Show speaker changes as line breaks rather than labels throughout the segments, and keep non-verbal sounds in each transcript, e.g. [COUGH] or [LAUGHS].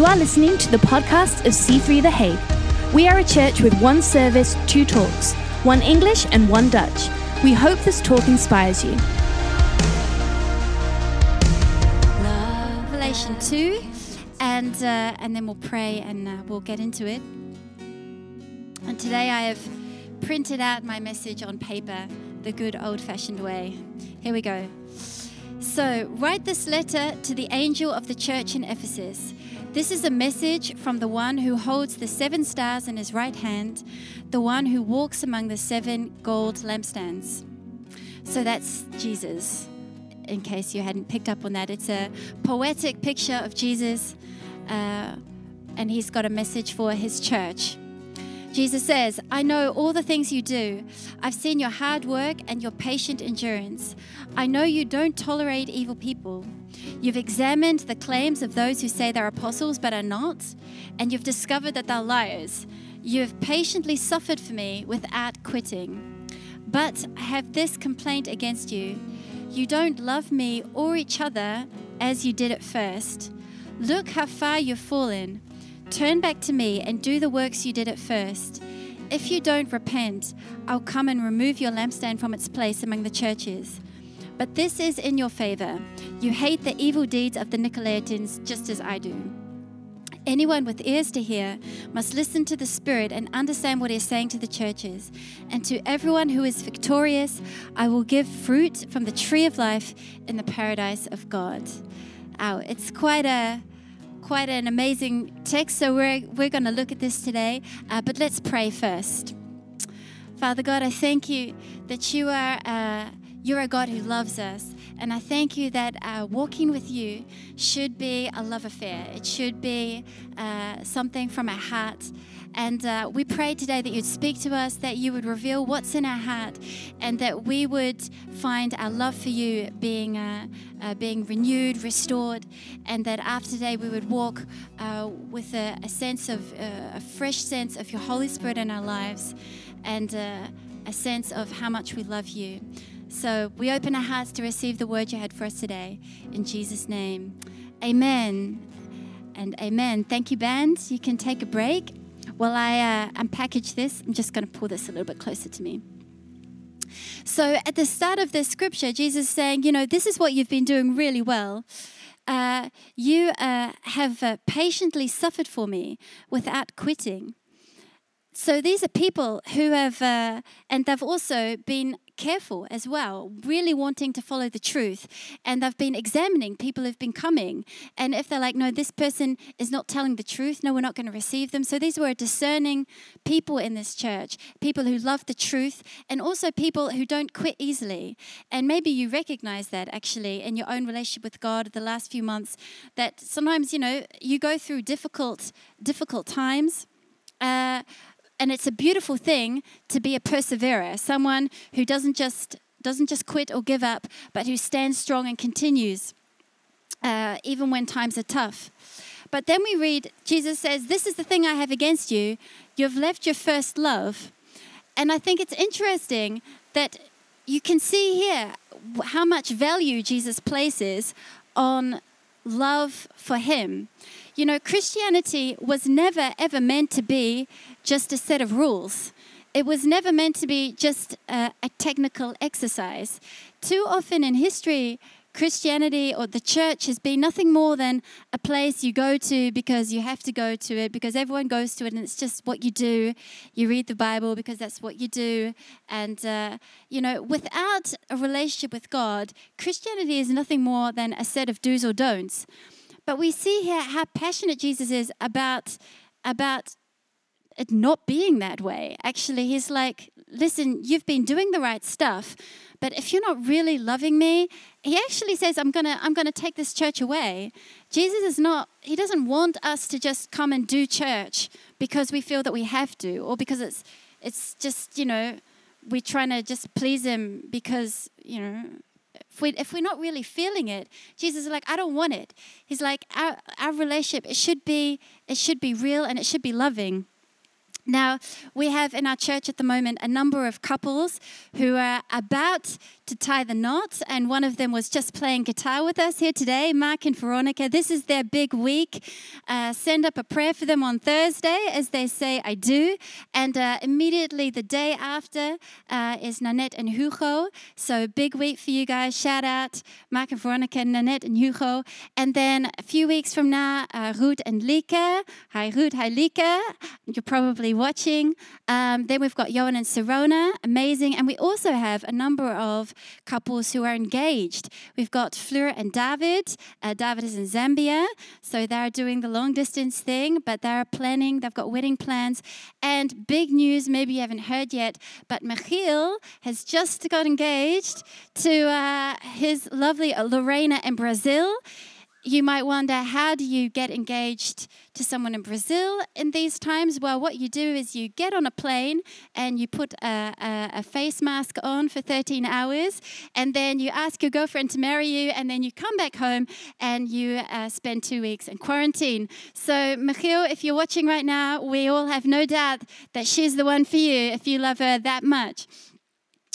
You are listening to the podcast of C3 The Hague. We are a church with one service, two talks, one English and one Dutch. We hope this talk inspires you.
Revelation 2, and, uh, and then we'll pray and uh, we'll get into it. And today I have printed out my message on paper the good old fashioned way. Here we go. So, write this letter to the angel of the church in Ephesus. This is a message from the one who holds the seven stars in his right hand, the one who walks among the seven gold lampstands. So, that's Jesus, in case you hadn't picked up on that. It's a poetic picture of Jesus, uh, and he's got a message for his church. Jesus says, I know all the things you do. I've seen your hard work and your patient endurance. I know you don't tolerate evil people. You've examined the claims of those who say they're apostles but are not, and you've discovered that they're liars. You have patiently suffered for me without quitting. But I have this complaint against you you don't love me or each other as you did at first. Look how far you've fallen. Turn back to me and do the works you did at first. If you don't repent, I'll come and remove your lampstand from its place among the churches. But this is in your favor. You hate the evil deeds of the Nicolaitans just as I do. Anyone with ears to hear must listen to the Spirit and understand what He's saying to the churches. And to everyone who is victorious, I will give fruit from the tree of life in the paradise of God. Ow, it's quite a quite an amazing text, so we're, we're going to look at this today. Uh, but let's pray first. Father God, I thank you that you are, uh, you're a God who loves us. And I thank you that uh, walking with you should be a love affair. It should be uh, something from our heart. And uh, we pray today that you'd speak to us, that you would reveal what's in our heart, and that we would find our love for you being, uh, uh, being renewed, restored, and that after today we would walk uh, with a, a, sense of, a fresh sense of your Holy Spirit in our lives, and a sense of how much we love you. So we open our hearts to receive the word you had for us today. In Jesus' name, amen and amen. Thank you, band. You can take a break. While I uh, unpackage this, I'm just going to pull this a little bit closer to me. So, at the start of this scripture, Jesus is saying, You know, this is what you've been doing really well. Uh, you uh, have uh, patiently suffered for me without quitting. So, these are people who have, uh, and they've also been careful as well, really wanting to follow the truth. And they've been examining people who've been coming. And if they're like, no, this person is not telling the truth, no, we're not going to receive them. So these were discerning people in this church, people who love the truth, and also people who don't quit easily. And maybe you recognize that actually in your own relationship with God the last few months, that sometimes, you know, you go through difficult, difficult times. Uh, and it's a beautiful thing to be a perseverer, someone who doesn't just doesn't just quit or give up, but who stands strong and continues, uh, even when times are tough. But then we read, Jesus says, This is the thing I have against you. You've left your first love. And I think it's interesting that you can see here how much value Jesus places on love for Him. You know, Christianity was never ever meant to be just a set of rules. It was never meant to be just a, a technical exercise. Too often in history, Christianity or the church has been nothing more than a place you go to because you have to go to it, because everyone goes to it and it's just what you do. You read the Bible because that's what you do. And, uh, you know, without a relationship with God, Christianity is nothing more than a set of do's or don'ts. But we see here how passionate Jesus is about, about it not being that way. Actually, he's like, listen, you've been doing the right stuff, but if you're not really loving me, he actually says, I'm gonna, I'm gonna take this church away. Jesus is not, he doesn't want us to just come and do church because we feel that we have to, or because it's it's just, you know, we're trying to just please him because, you know, if, we, if we're not really feeling it, Jesus is like, I don't want it. He's like, our, our relationship, it should be, it should be real and it should be loving. Now, we have in our church at the moment a number of couples who are about to tie the knot, and one of them was just playing guitar with us here today, Mark and Veronica. This is their big week. Uh, send up a prayer for them on Thursday as they say, I do. And uh, immediately the day after uh, is Nanette and Hugo. So, big week for you guys. Shout out Mark and Veronica, Nanette and Hugo. And then a few weeks from now, uh, Ruth and Lika. Hi, Ruth. Hi, Lika. You're probably watching. Um, then we've got Johan and Serona. Amazing. And we also have a number of couples who are engaged. We've got Fleur and David. Uh, David is in Zambia, so they're doing the long distance thing, but they're planning, they've got wedding plans. And big news, maybe you haven't heard yet, but Michiel has just got engaged to uh, his lovely Lorena in Brazil you might wonder how do you get engaged to someone in Brazil in these times? Well, what you do is you get on a plane and you put a, a, a, face mask on for 13 hours, and then you ask your girlfriend to marry you, and then you come back home and you uh, spend two weeks in quarantine. So, Michiel, if you're watching right now, we all have no doubt that she's the one for you if you love her that much.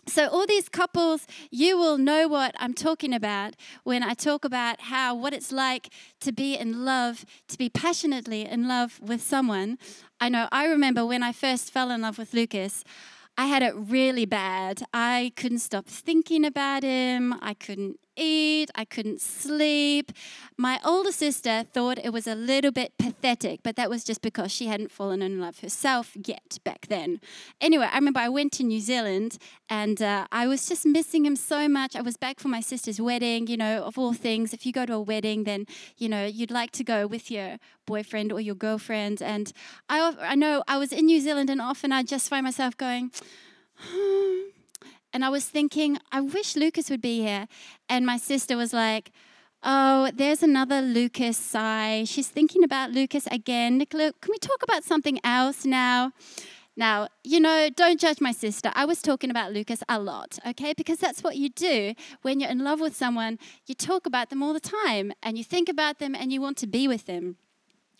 So, all these couples, you will know what I'm talking about when I talk about how what it's like to be in love, to be passionately in love with someone. I know I remember when I first fell in love with Lucas, I had it really bad. I couldn't stop thinking about him. I couldn't eat. I couldn't sleep. My older sister thought it was a little bit pathetic, but that was just because she hadn't fallen in love herself yet back then. Anyway, I remember I went to New Zealand and uh, I was just missing him so much. I was back for my sister's wedding, you know, of all things. If you go to a wedding, then, you know, you'd like to go with your boyfriend or your girlfriend. And I, I know I was in New Zealand and often I just find myself going, [SIGHS] hmm, and I was thinking, I wish Lucas would be here. And my sister was like, Oh, there's another Lucas sigh. She's thinking about Lucas again. Nicola, can we talk about something else now? Now, you know, don't judge my sister. I was talking about Lucas a lot, okay? Because that's what you do when you're in love with someone. You talk about them all the time and you think about them and you want to be with them.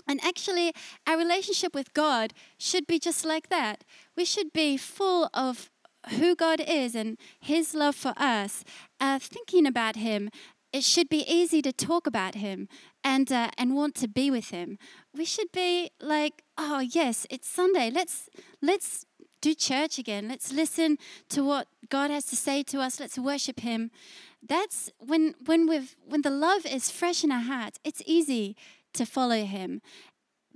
And actually, our relationship with God should be just like that. We should be full of who God is and His love for us, uh, thinking about Him, it should be easy to talk about Him and uh, and want to be with Him. We should be like, oh yes, it's Sunday. Let's let's do church again. Let's listen to what God has to say to us. Let's worship Him. That's when when we've when the love is fresh in our heart. It's easy to follow Him.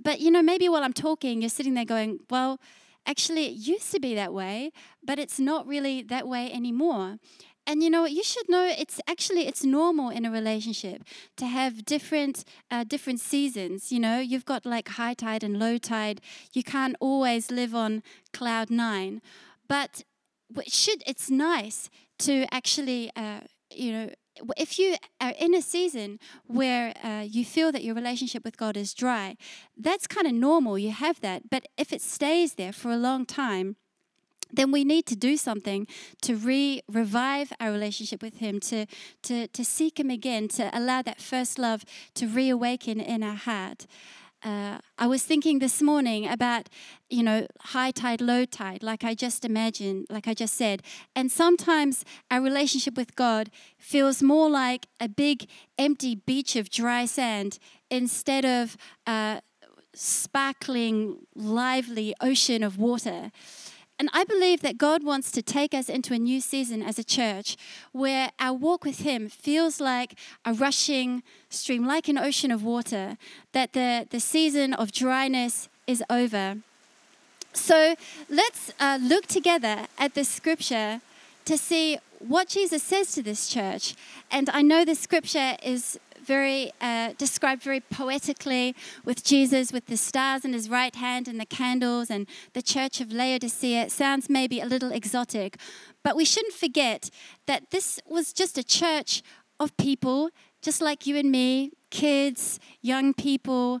But you know, maybe while I'm talking, you're sitting there going, well actually it used to be that way but it's not really that way anymore. And you know you should know it's actually it's normal in a relationship to have different uh, different seasons. You know you've got like high tide and low tide. You can't always live on cloud nine. But it should it's nice to actually uh, you know if you are in a season where uh, you feel that your relationship with God is dry, that's kind of normal. You have that. But if it stays there for a long time, then we need to do something to re revive our relationship with Him, to, to, to seek Him again, to allow that first love to reawaken in our heart. Uh, I was thinking this morning about, you know, high tide, low tide, like I just imagined, like I just said. And sometimes our relationship with God feels more like a big empty beach of dry sand instead of a sparkling, lively ocean of water. And I believe that God wants to take us into a new season as a church where our walk with Him feels like a rushing stream, like an ocean of water, that the, the season of dryness is over. So let's uh, look together at the scripture to see what Jesus says to this church. And I know the scripture is very uh, described very poetically with Jesus with the stars in his right hand and the candles and the church of Laodicea. It sounds maybe a little exotic, but we shouldn't forget that this was just a church of people just like you and me, kids, young people,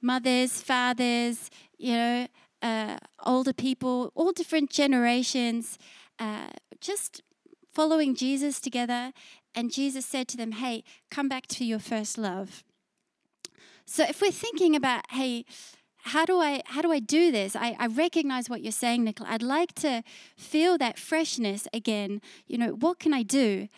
mothers, fathers, you know, uh, older people, all different generations, uh, just following Jesus together and Jesus said to them, Hey, come back to your first love. So if we're thinking about, hey, how do I how do I do this? I, I recognize what you're saying, Nicola. I'd like to feel that freshness again. You know, what can I do?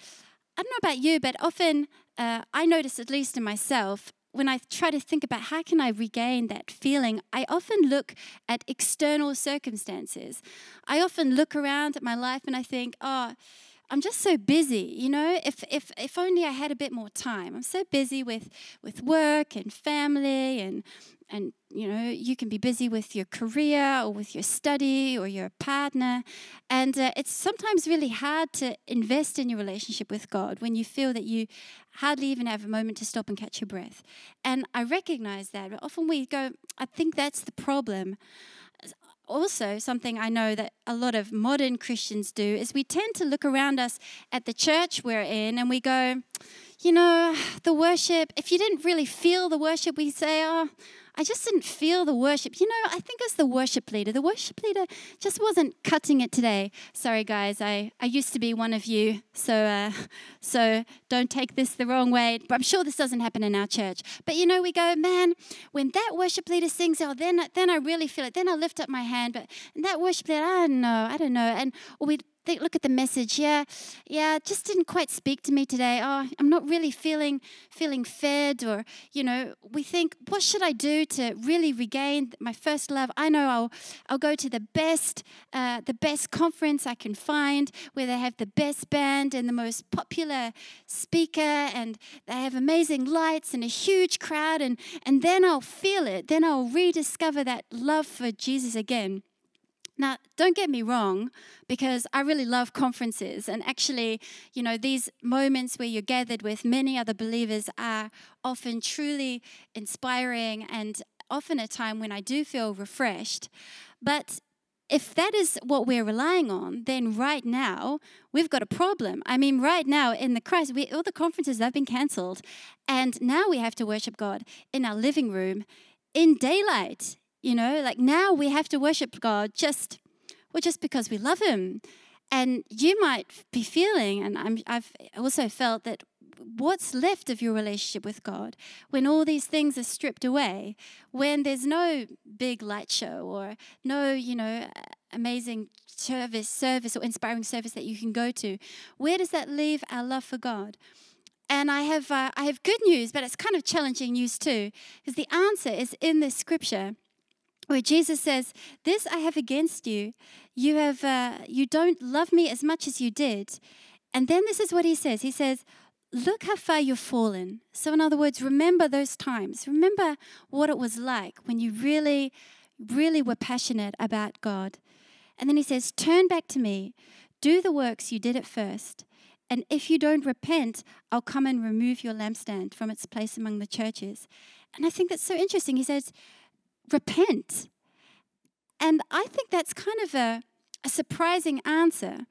I don't know about you, but often uh, I notice, at least in myself, when I try to think about how can I regain that feeling, I often look at external circumstances. I often look around at my life and I think, oh, I'm just so busy, you know. If if if only I had a bit more time. I'm so busy with with work and family and and you know you can be busy with your career or with your study or your partner and uh, it's sometimes really hard to invest in your relationship with god when you feel that you hardly even have a moment to stop and catch your breath and i recognize that but often we go i think that's the problem also something I know that a lot of modern Christians do is we tend to look around us at the church we're in and we go, you know, the worship, if you didn't really feel the worship, we say, oh, I just didn't feel the worship. You know, I think as the worship leader, the worship leader just wasn't cutting it today. Sorry, guys, I, I used to be one of you, so uh, [LAUGHS] so don't take this the wrong way. But I'm sure this doesn't happen in our church. But you know, we go, man, when that worship leader sings, oh, then then I really feel it. Then I lift up my hand. But that worship leader, I don't know, I don't know. And we think, look at the message. Yeah, yeah, just didn't quite speak to me today. Oh, I'm not really feeling feeling fed, or you know, we think, what should I do to really regain my first love? I know I'll I'll go to the best uh, the best conference I can find where they have the best band and the most popular speaker, and they have amazing lights and a huge crowd, and and then I'll feel it. Then I'll rediscover that love for Jesus again. Now, don't get me wrong, because I really love conferences. And actually, you know, these moments where you're gathered with many other believers are often truly inspiring and often a time when I do feel refreshed. But if that is what we're relying on, then right now we've got a problem. I mean, right now in the Christ, we, all the conferences have been cancelled, and now we have to worship God in our living room in daylight you know, like now we have to worship God just, well, just because we love Him. And you might be feeling, and i have also felt that what's left of your relationship with God when all these things are stripped away, when there's no big light show or no, you know, amazing service, service or inspiring service that you can go to, where does that leave our love for God? And I have, uh, I have good news, but it's kind of challenging news too, because the answer is in this scripture where Jesus says, "This I have against you: you have uh, you don't love me as much as you did." And then this is what he says. He says, "Look how far you've fallen." So in other words, remember those times. Remember what it was like when you really, really were passionate about God. And then he says, "Turn back to me. Do the works you did at first. And if you don't repent, I'll come and remove your lampstand from its place among the churches." And I think that's so interesting. He says repent. And I think that's kind of a, a surprising answer,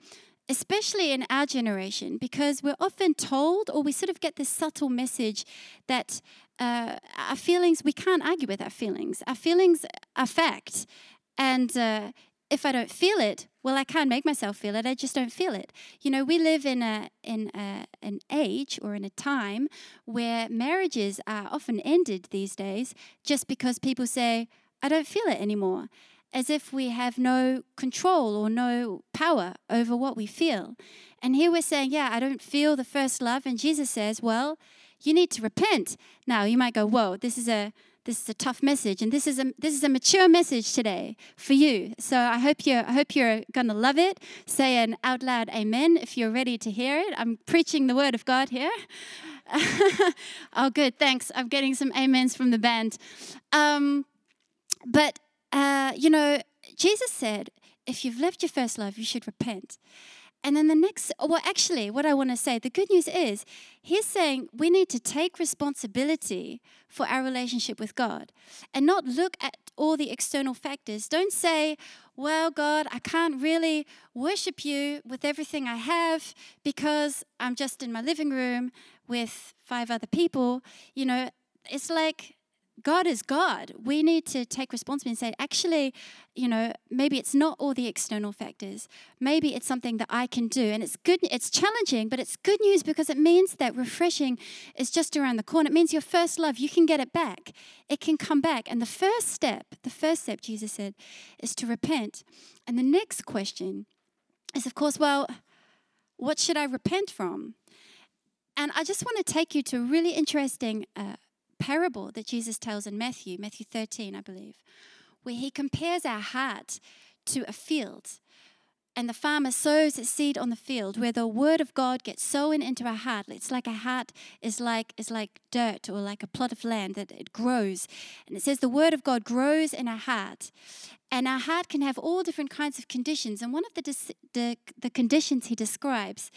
especially in our generation, because we're often told, or we sort of get this subtle message that uh, our feelings, we can't argue with our feelings. Our feelings are fact. And uh, if I don't feel it, well, I can't make myself feel it. I just don't feel it. You know, we live in a in a, an age or in a time where marriages are often ended these days just because people say, "I don't feel it anymore," as if we have no control or no power over what we feel. And here we're saying, "Yeah, I don't feel the first love," and Jesus says, "Well, you need to repent." Now, you might go, "Whoa, this is a this is a tough message and this is a this is a mature message today for you. So i hope you i hope you're gonna love it. Say an out loud amen if you're ready to hear it. I'm preaching the word of god here. [LAUGHS] Oh good thanks. I'm getting some amens from the band. Um, but uh, you know jesus said if you've left your first love you should repent and then the next, well, actually, what I want to say, the good news is, he's saying we need to take responsibility for our relationship with God and not look at all the external factors. Don't say, well, God, I can't really worship you with everything I have because I'm just in my living room with five other people. You know, it's like God is God. We need to take responsibility and say, actually, you know, maybe it's not all the external factors. Maybe it's something that I can do. And it's good, it's challenging, but it's good news because it means that refreshing is just around the corner. It means your first love, you can get it back. It can come back. And the first step, the first step, Jesus said, is to repent. And the next question is, of course, well, what should I repent from? And I just want to take you to a really interesting uh, parable that Jesus tells in Matthew, Matthew 13, I believe, where he compares our heart to a field. And the farmer sows its seed on the field where the word of God gets sown into our heart. It's like a heart is like is like dirt or like a plot of land that it grows. And it says the word of God grows in our heart. And our heart can have all different kinds of conditions. And one of the, the, the conditions he describes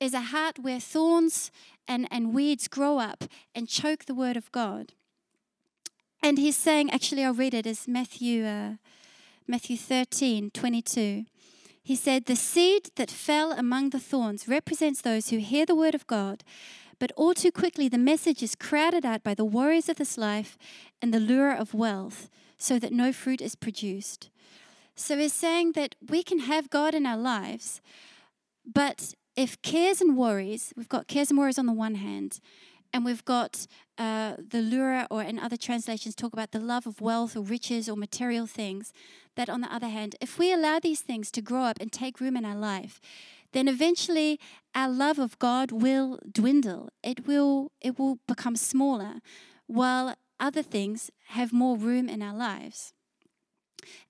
is a heart where thorns and, and weeds grow up and choke the word of God. And he's saying, actually, I'll read it as Matthew, uh, Matthew 13, 22. He said, The seed that fell among the thorns represents those who hear the word of God, but all too quickly the message is crowded out by the worries of this life and the lure of wealth, so that no fruit is produced. So he's saying that we can have God in our lives, but if cares and worries, we've got cares and worries on the one hand, and we've got uh, the lure, or in other translations, talk about the love of wealth or riches or material things. That, on the other hand, if we allow these things to grow up and take room in our life, then eventually our love of God will dwindle. It will, it will become smaller, while other things have more room in our lives.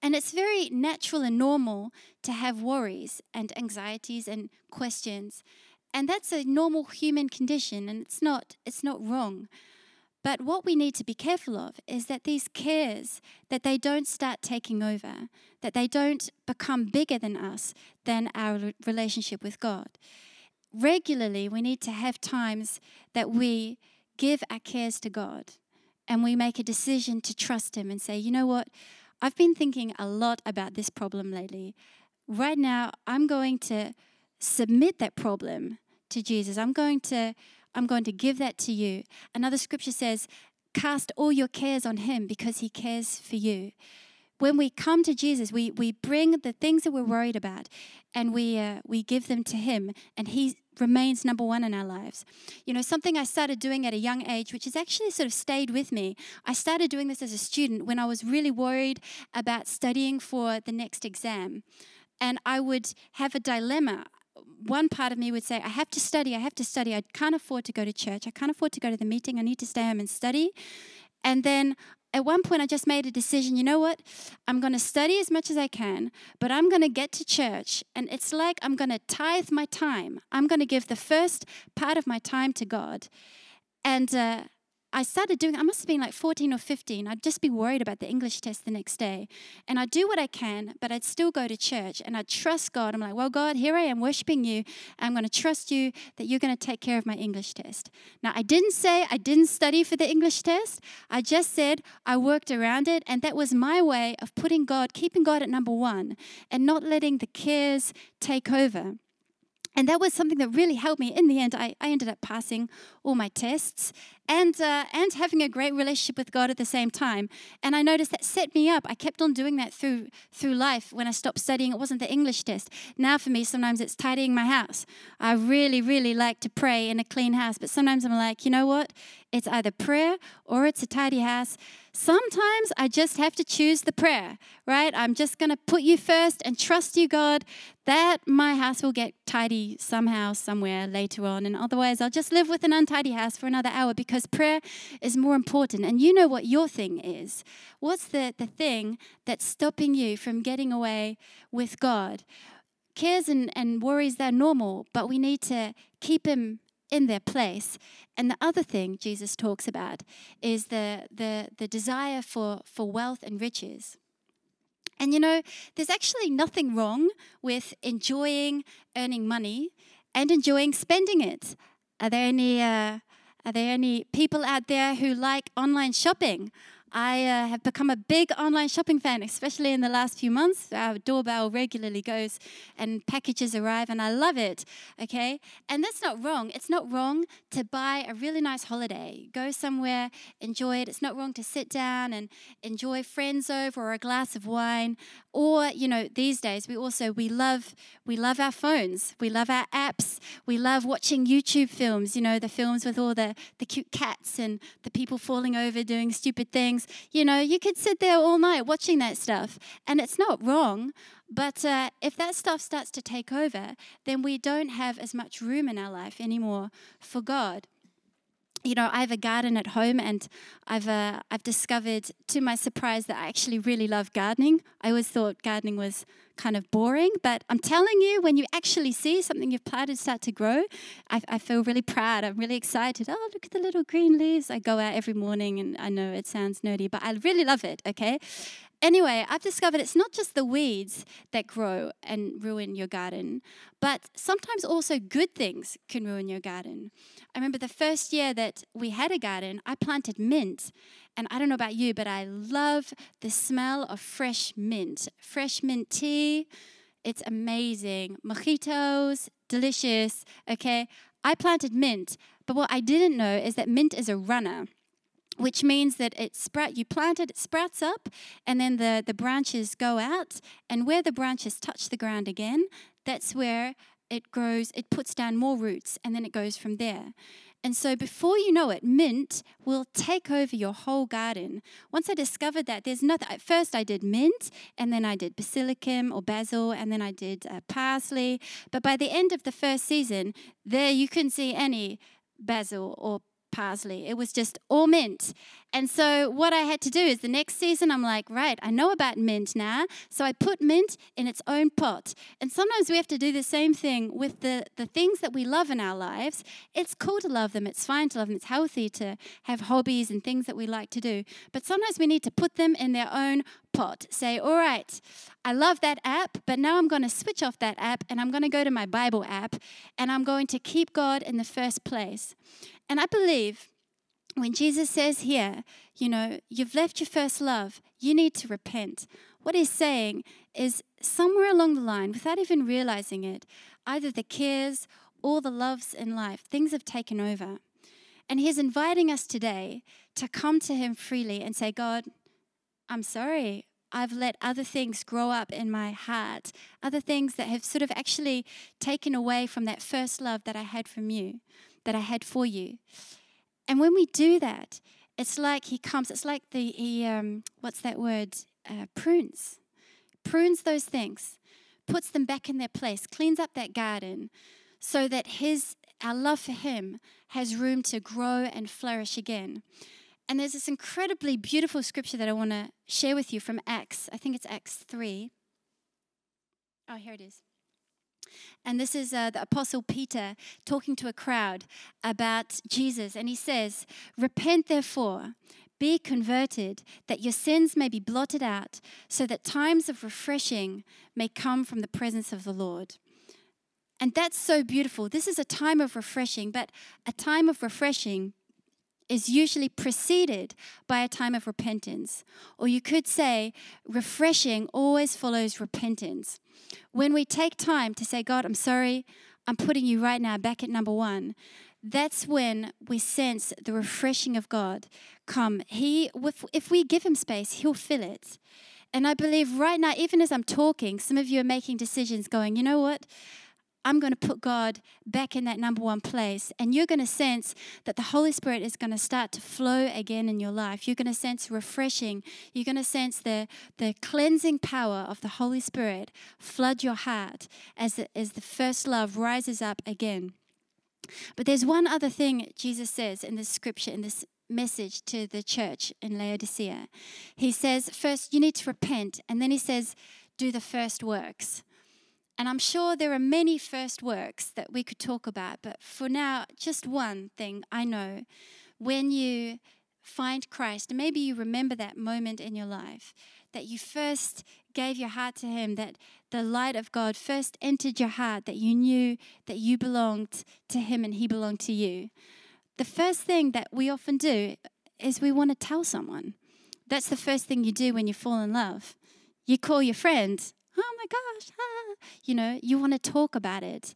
And it's very natural and normal to have worries and anxieties and questions. And that's a normal human condition and it's not it's not wrong. But what we need to be careful of is that these cares that they don't start taking over, that they don't become bigger than us than our relationship with God. Regularly, we need to have times that we give our cares to God and we make a decision to trust Him and say, you know what? I've been thinking a lot about this problem lately. Right now, I'm going to submit that problem to Jesus. I'm going to I'm going to give that to you. Another scripture says, "Cast all your cares on him because he cares for you." When we come to Jesus, we, we bring the things that we're worried about and we, uh, we give them to Him, and He remains number one in our lives. You know, something I started doing at a young age, which has actually sort of stayed with me. I started doing this as a student when I was really worried about studying for the next exam. And I would have a dilemma. One part of me would say, I have to study, I have to study. I can't afford to go to church. I can't afford to go to the meeting. I need to stay home and study. And then at one point, I just made a decision you know what? I'm going to study as much as I can, but I'm going to get to church, and it's like I'm going to tithe my time. I'm going to give the first part of my time to God. And uh, I started doing, I must have been like 14 or 15. I'd just be worried about the English test the next day. And I'd do what I can, but I'd still go to church and I'd trust God. I'm like, well, God, here I am worshiping you. I'm going to trust you that you're going to take care of my English test. Now, I didn't say I didn't study for the English test. I just said I worked around it. And that was my way of putting God, keeping God at number one and not letting the cares take over. And that was something that really helped me. In the end, I, I ended up passing all my tests and, uh, and having a great relationship with God at the same time. And I noticed that set me up. I kept on doing that through, through life. When I stopped studying, it wasn't the English test. Now, for me, sometimes it's tidying my house. I really, really like to pray in a clean house, but sometimes I'm like, you know what? It's either prayer or it's a tidy house. Sometimes I just have to choose the prayer, right? I'm just going to put you first and trust you, God, that my house will get tidy somehow, somewhere later on. And otherwise, I'll just live with an untidy house for another hour because prayer is more important. And you know what your thing is. What's the, the thing that's stopping you from getting away with God? Cares and, and worries, they're normal, but we need to keep Him in their place. And the other thing Jesus talks about is the, the, the desire for, for wealth and riches. And you know, there's actually nothing wrong with enjoying earning money and enjoying spending it. Are there any, uh, are there any people out there who like online shopping? I uh, have become a big online shopping fan, especially in the last few months. Our doorbell regularly goes and packages arrive, and I love it. Okay? And that's not wrong. It's not wrong to buy a really nice holiday, go somewhere, enjoy it. It's not wrong to sit down and enjoy friends over or a glass of wine. Or, you know, these days we also we love we love our phones. We love our apps. We love watching YouTube films, you know, the films with all the, the cute cats and the people falling over doing stupid things. You know, you could sit there all night watching that stuff, and it's not wrong. But uh, if that stuff starts to take over, then we don't have as much room in our life anymore for God you know, I have a garden at home, and I've uh, I've discovered, to my surprise, that I actually really love gardening. I always thought gardening was kind of boring, but I'm telling you, when you actually see something you've planted start to grow, I, I feel really proud. I'm really excited. Oh, look at the little green leaves! I go out every morning, and I know it sounds nerdy, but I really love it. Okay, Anyway, I've discovered it's not just the weeds that grow and ruin your garden, but sometimes also good things can ruin your garden. I remember the first year that we had a garden, I planted mint. And I don't know about you, but I love the smell of fresh mint. Fresh mint tea, it's amazing. Mojitos, delicious. Okay, I planted mint, but what I didn't know is that mint is a runner which means that it sprout you plant it, it sprouts up and then the, the branches go out and where the branches touch the ground again that's where it grows it puts down more roots and then it goes from there. And so before you know it mint will take over your whole garden. Once i discovered that there's nothing at first i did mint and then i did basilicum or basil and then i did uh, parsley. But by the end of the first season there you couldn't see any basil or parsley. It was just all mint. And so what I had to do is the next season, I'm like, right, I know about mint now. So I put mint in its own pot. And sometimes we have to do the same thing with the, the things that we love in our lives. It's cool to love them. It's fine to love them. It's healthy to have hobbies and things that we like to do. But sometimes we need to put them in their own pot. Say, all right, I love that app, but now I'm going to switch off that app and I'm going to go to my Bible app and I'm going to keep God in the first place. And I believe when Jesus says here, you know, you've left your first love, you need to repent. What he's saying is somewhere along the line, without even realizing it, either the cares or the loves in life, things have taken over. And he's inviting us today to come to him freely and say, God, I'm sorry. I've let other things grow up in my heart, other things that have sort of actually taken away from that first love that I had from you that I had for you. And when we do that, it's like he comes, it's like the, he, um, what's that word? Uh, prunes. Prunes those things, puts them back in their place, cleans up that garden so that his, our love for him has room to grow and flourish again. And there's this incredibly beautiful scripture that I want to share with you from Acts. I think it's Acts 3. Oh, here it is. And this is uh, the Apostle Peter talking to a crowd about Jesus. And he says, Repent therefore, be converted, that your sins may be blotted out, so that times of refreshing may come from the presence of the Lord. And that's so beautiful. This is a time of refreshing, but a time of refreshing is usually preceded by a time of repentance. Or you could say, refreshing always follows repentance. When we take time to say, God, I'm sorry, I'm putting you right now back at number one, that's when we sense the refreshing of God come. He, if we give Him space, He'll fill it. And I believe right now, even as I'm talking, some of you are making decisions going, you know what? I'm going to put God back in that number one place. And you're going to sense that the Holy Spirit is going to start to flow again in your life. You're going to sense refreshing. You're going to sense the, the cleansing power of the Holy Spirit flood your heart as the, as the first love rises up again. But there's one other thing Jesus says in this scripture, in this message to the church in Laodicea. He says, first, you need to repent. And then he says, do the first works. And I'm sure there are many first works that we could talk about, but for now, just one thing I know. When you find Christ, and maybe you remember that moment in your life that you first gave your heart to Him, that the light of God first entered your heart, that you knew that you belonged to Him and He belonged to you. The first thing that we often do is we want to tell someone. that's the first thing you do when you fall in love. You call your friend, oh my gosh, ah. you know, you want to talk about it.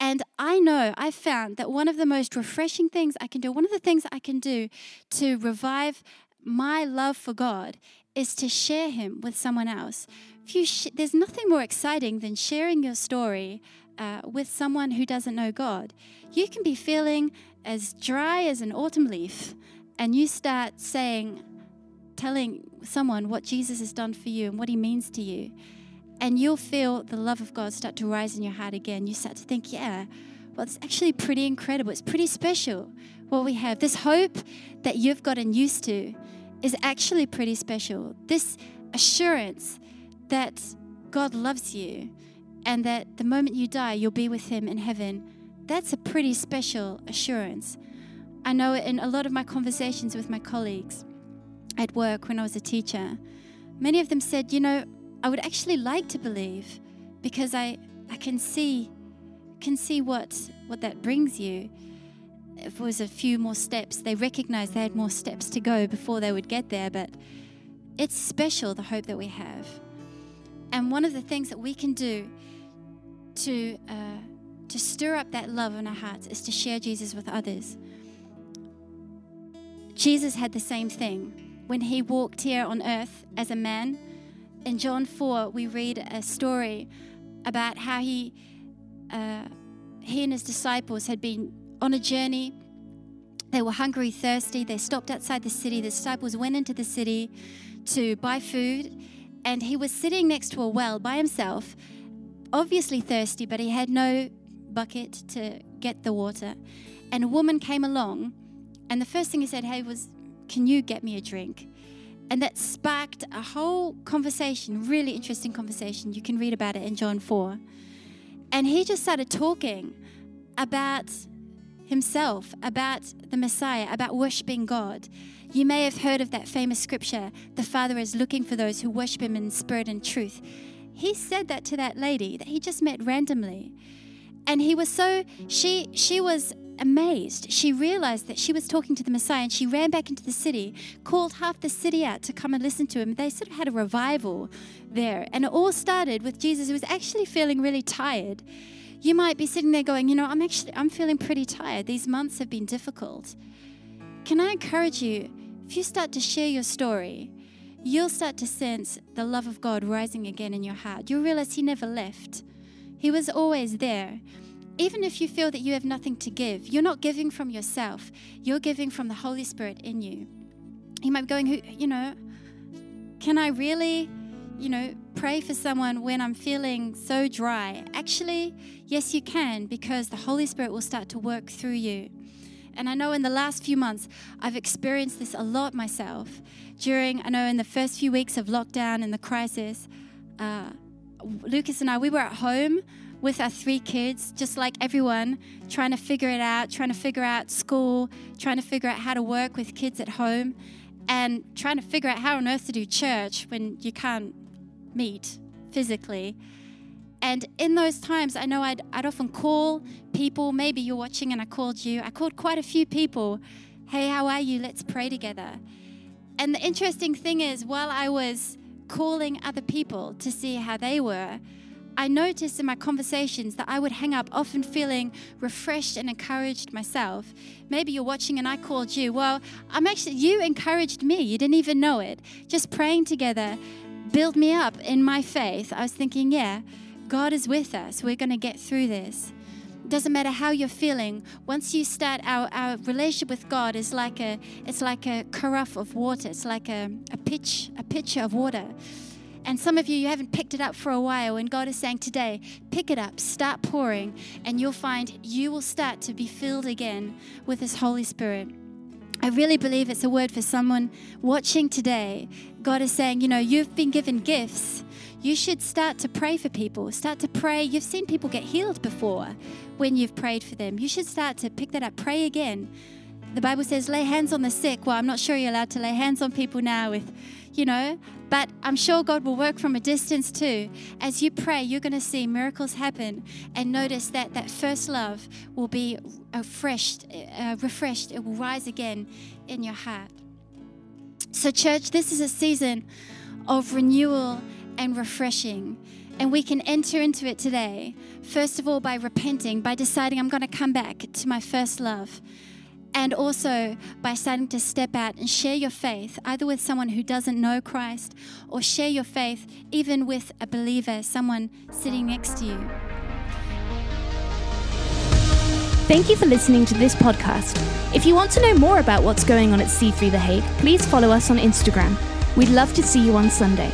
And I know I found that one of the most refreshing things I can do, one of the things I can do to revive my love for God is to share Him with someone else. Sh- there's nothing more exciting than sharing your story uh, with someone who doesn't know God. You can be feeling as dry as an autumn leaf, and you start saying, telling someone what Jesus has done for you and what He means to you. And you'll feel the love of God start to rise in your heart again. You start to think, yeah, well, it's actually pretty incredible. It's pretty special what we have. This hope that you've gotten used to is actually pretty special. This assurance that God loves you and that the moment you die, you'll be with Him in heaven, that's a pretty special assurance. I know in a lot of my conversations with my colleagues at work when I was a teacher, many of them said, you know, I would actually like to believe because I, I can see can see what what that brings you. If it was a few more steps, they recognized they had more steps to go before they would get there, but it's special the hope that we have. And one of the things that we can do to uh, to stir up that love in our hearts is to share Jesus with others. Jesus had the same thing when he walked here on earth as a man. In John 4, we read a story about how he, uh, he and his disciples had been on a journey. They were hungry, thirsty. They stopped outside the city. The disciples went into the city to buy food and he was sitting next to a well by himself, obviously thirsty, but he had no bucket to get the water. And a woman came along, and the first thing he said, Hey, was, Can you get me a drink? And that sparked a whole conversation, really interesting conversation. You can read about it in John 4. And he just started talking about himself, about the Messiah, about worshiping God. You may have heard of that famous scripture the Father is looking for those who worship Him in spirit and truth. He said that to that lady that he just met randomly. And he was so, she, she was amazed. She realized that she was talking to the Messiah and she ran back into the city, called half the city out to come and listen to him. They sort of had a revival there. And it all started with Jesus, who was actually feeling really tired. You might be sitting there going, you know, I'm actually, I'm feeling pretty tired. These months have been difficult. Can I encourage you, if you start to share your story, you'll start to sense the love of God rising again in your heart. You'll realize He never left, He was always there. Even if you feel that you have nothing to give, you're not giving from yourself, you're giving from the Holy Spirit in you. You might be going, you know, can I really, you know, pray for someone when I'm feeling so dry? Actually, yes, you can, because the Holy Spirit will start to work through you. And I know in the last few months, I've experienced this a lot myself. During, I know in the first few weeks of lockdown and the crisis, uh, Lucas and I, we were at home with our three kids, just like everyone, trying to figure it out, trying to figure out school, trying to figure out how to work with kids at home, and trying to figure out how on earth to do church when you can't meet physically. And in those times, I know I'd, I'd often call people. Maybe you're watching and I called you. I called quite a few people. Hey, how are you? Let's pray together. And the interesting thing is, while I was calling other people to see how they were, I noticed in my conversations that I would hang up often feeling refreshed and encouraged myself. Maybe you're watching and I called you. Well, I'm actually, you encouraged me. You didn't even know it. Just praying together build me up in my faith. I was thinking, yeah, God is with us. We're going to get through this. Doesn't matter how you're feeling. Once you start, our, our relationship with God is like a it's like a carafe of water. It's like a, a pitch a pitcher of water. And some of you, you haven't picked it up for a while, and God is saying today, pick it up, start pouring, and you'll find you will start to be filled again with His Holy Spirit. I really believe it's a word for someone watching today. God is saying, you know, you've been given gifts you should start to pray for people. Start to pray. You've seen people get healed before when you've prayed for them. You should start to pick that up. Pray again. The Bible says, lay hands on the sick. Well, I'm not sure you're allowed to lay hands on people now with, you know, but I'm sure God will work from a distance too. As you pray, you're going to see miracles happen and notice that that first love will be refreshed, uh, refreshed. It will rise again in your heart. So, church, this is a season of renewal and refreshing. And we can enter into it today, first of all, by repenting, by deciding I'm going to come back to my first love. And also by starting to step out and share your faith, either with someone who doesn't know Christ or share your faith even with a believer, someone sitting next to you.
Thank you for listening to this podcast. If you want to know more about what's going on at C3 The Hague, please follow us on Instagram. We'd love to see you on Sunday.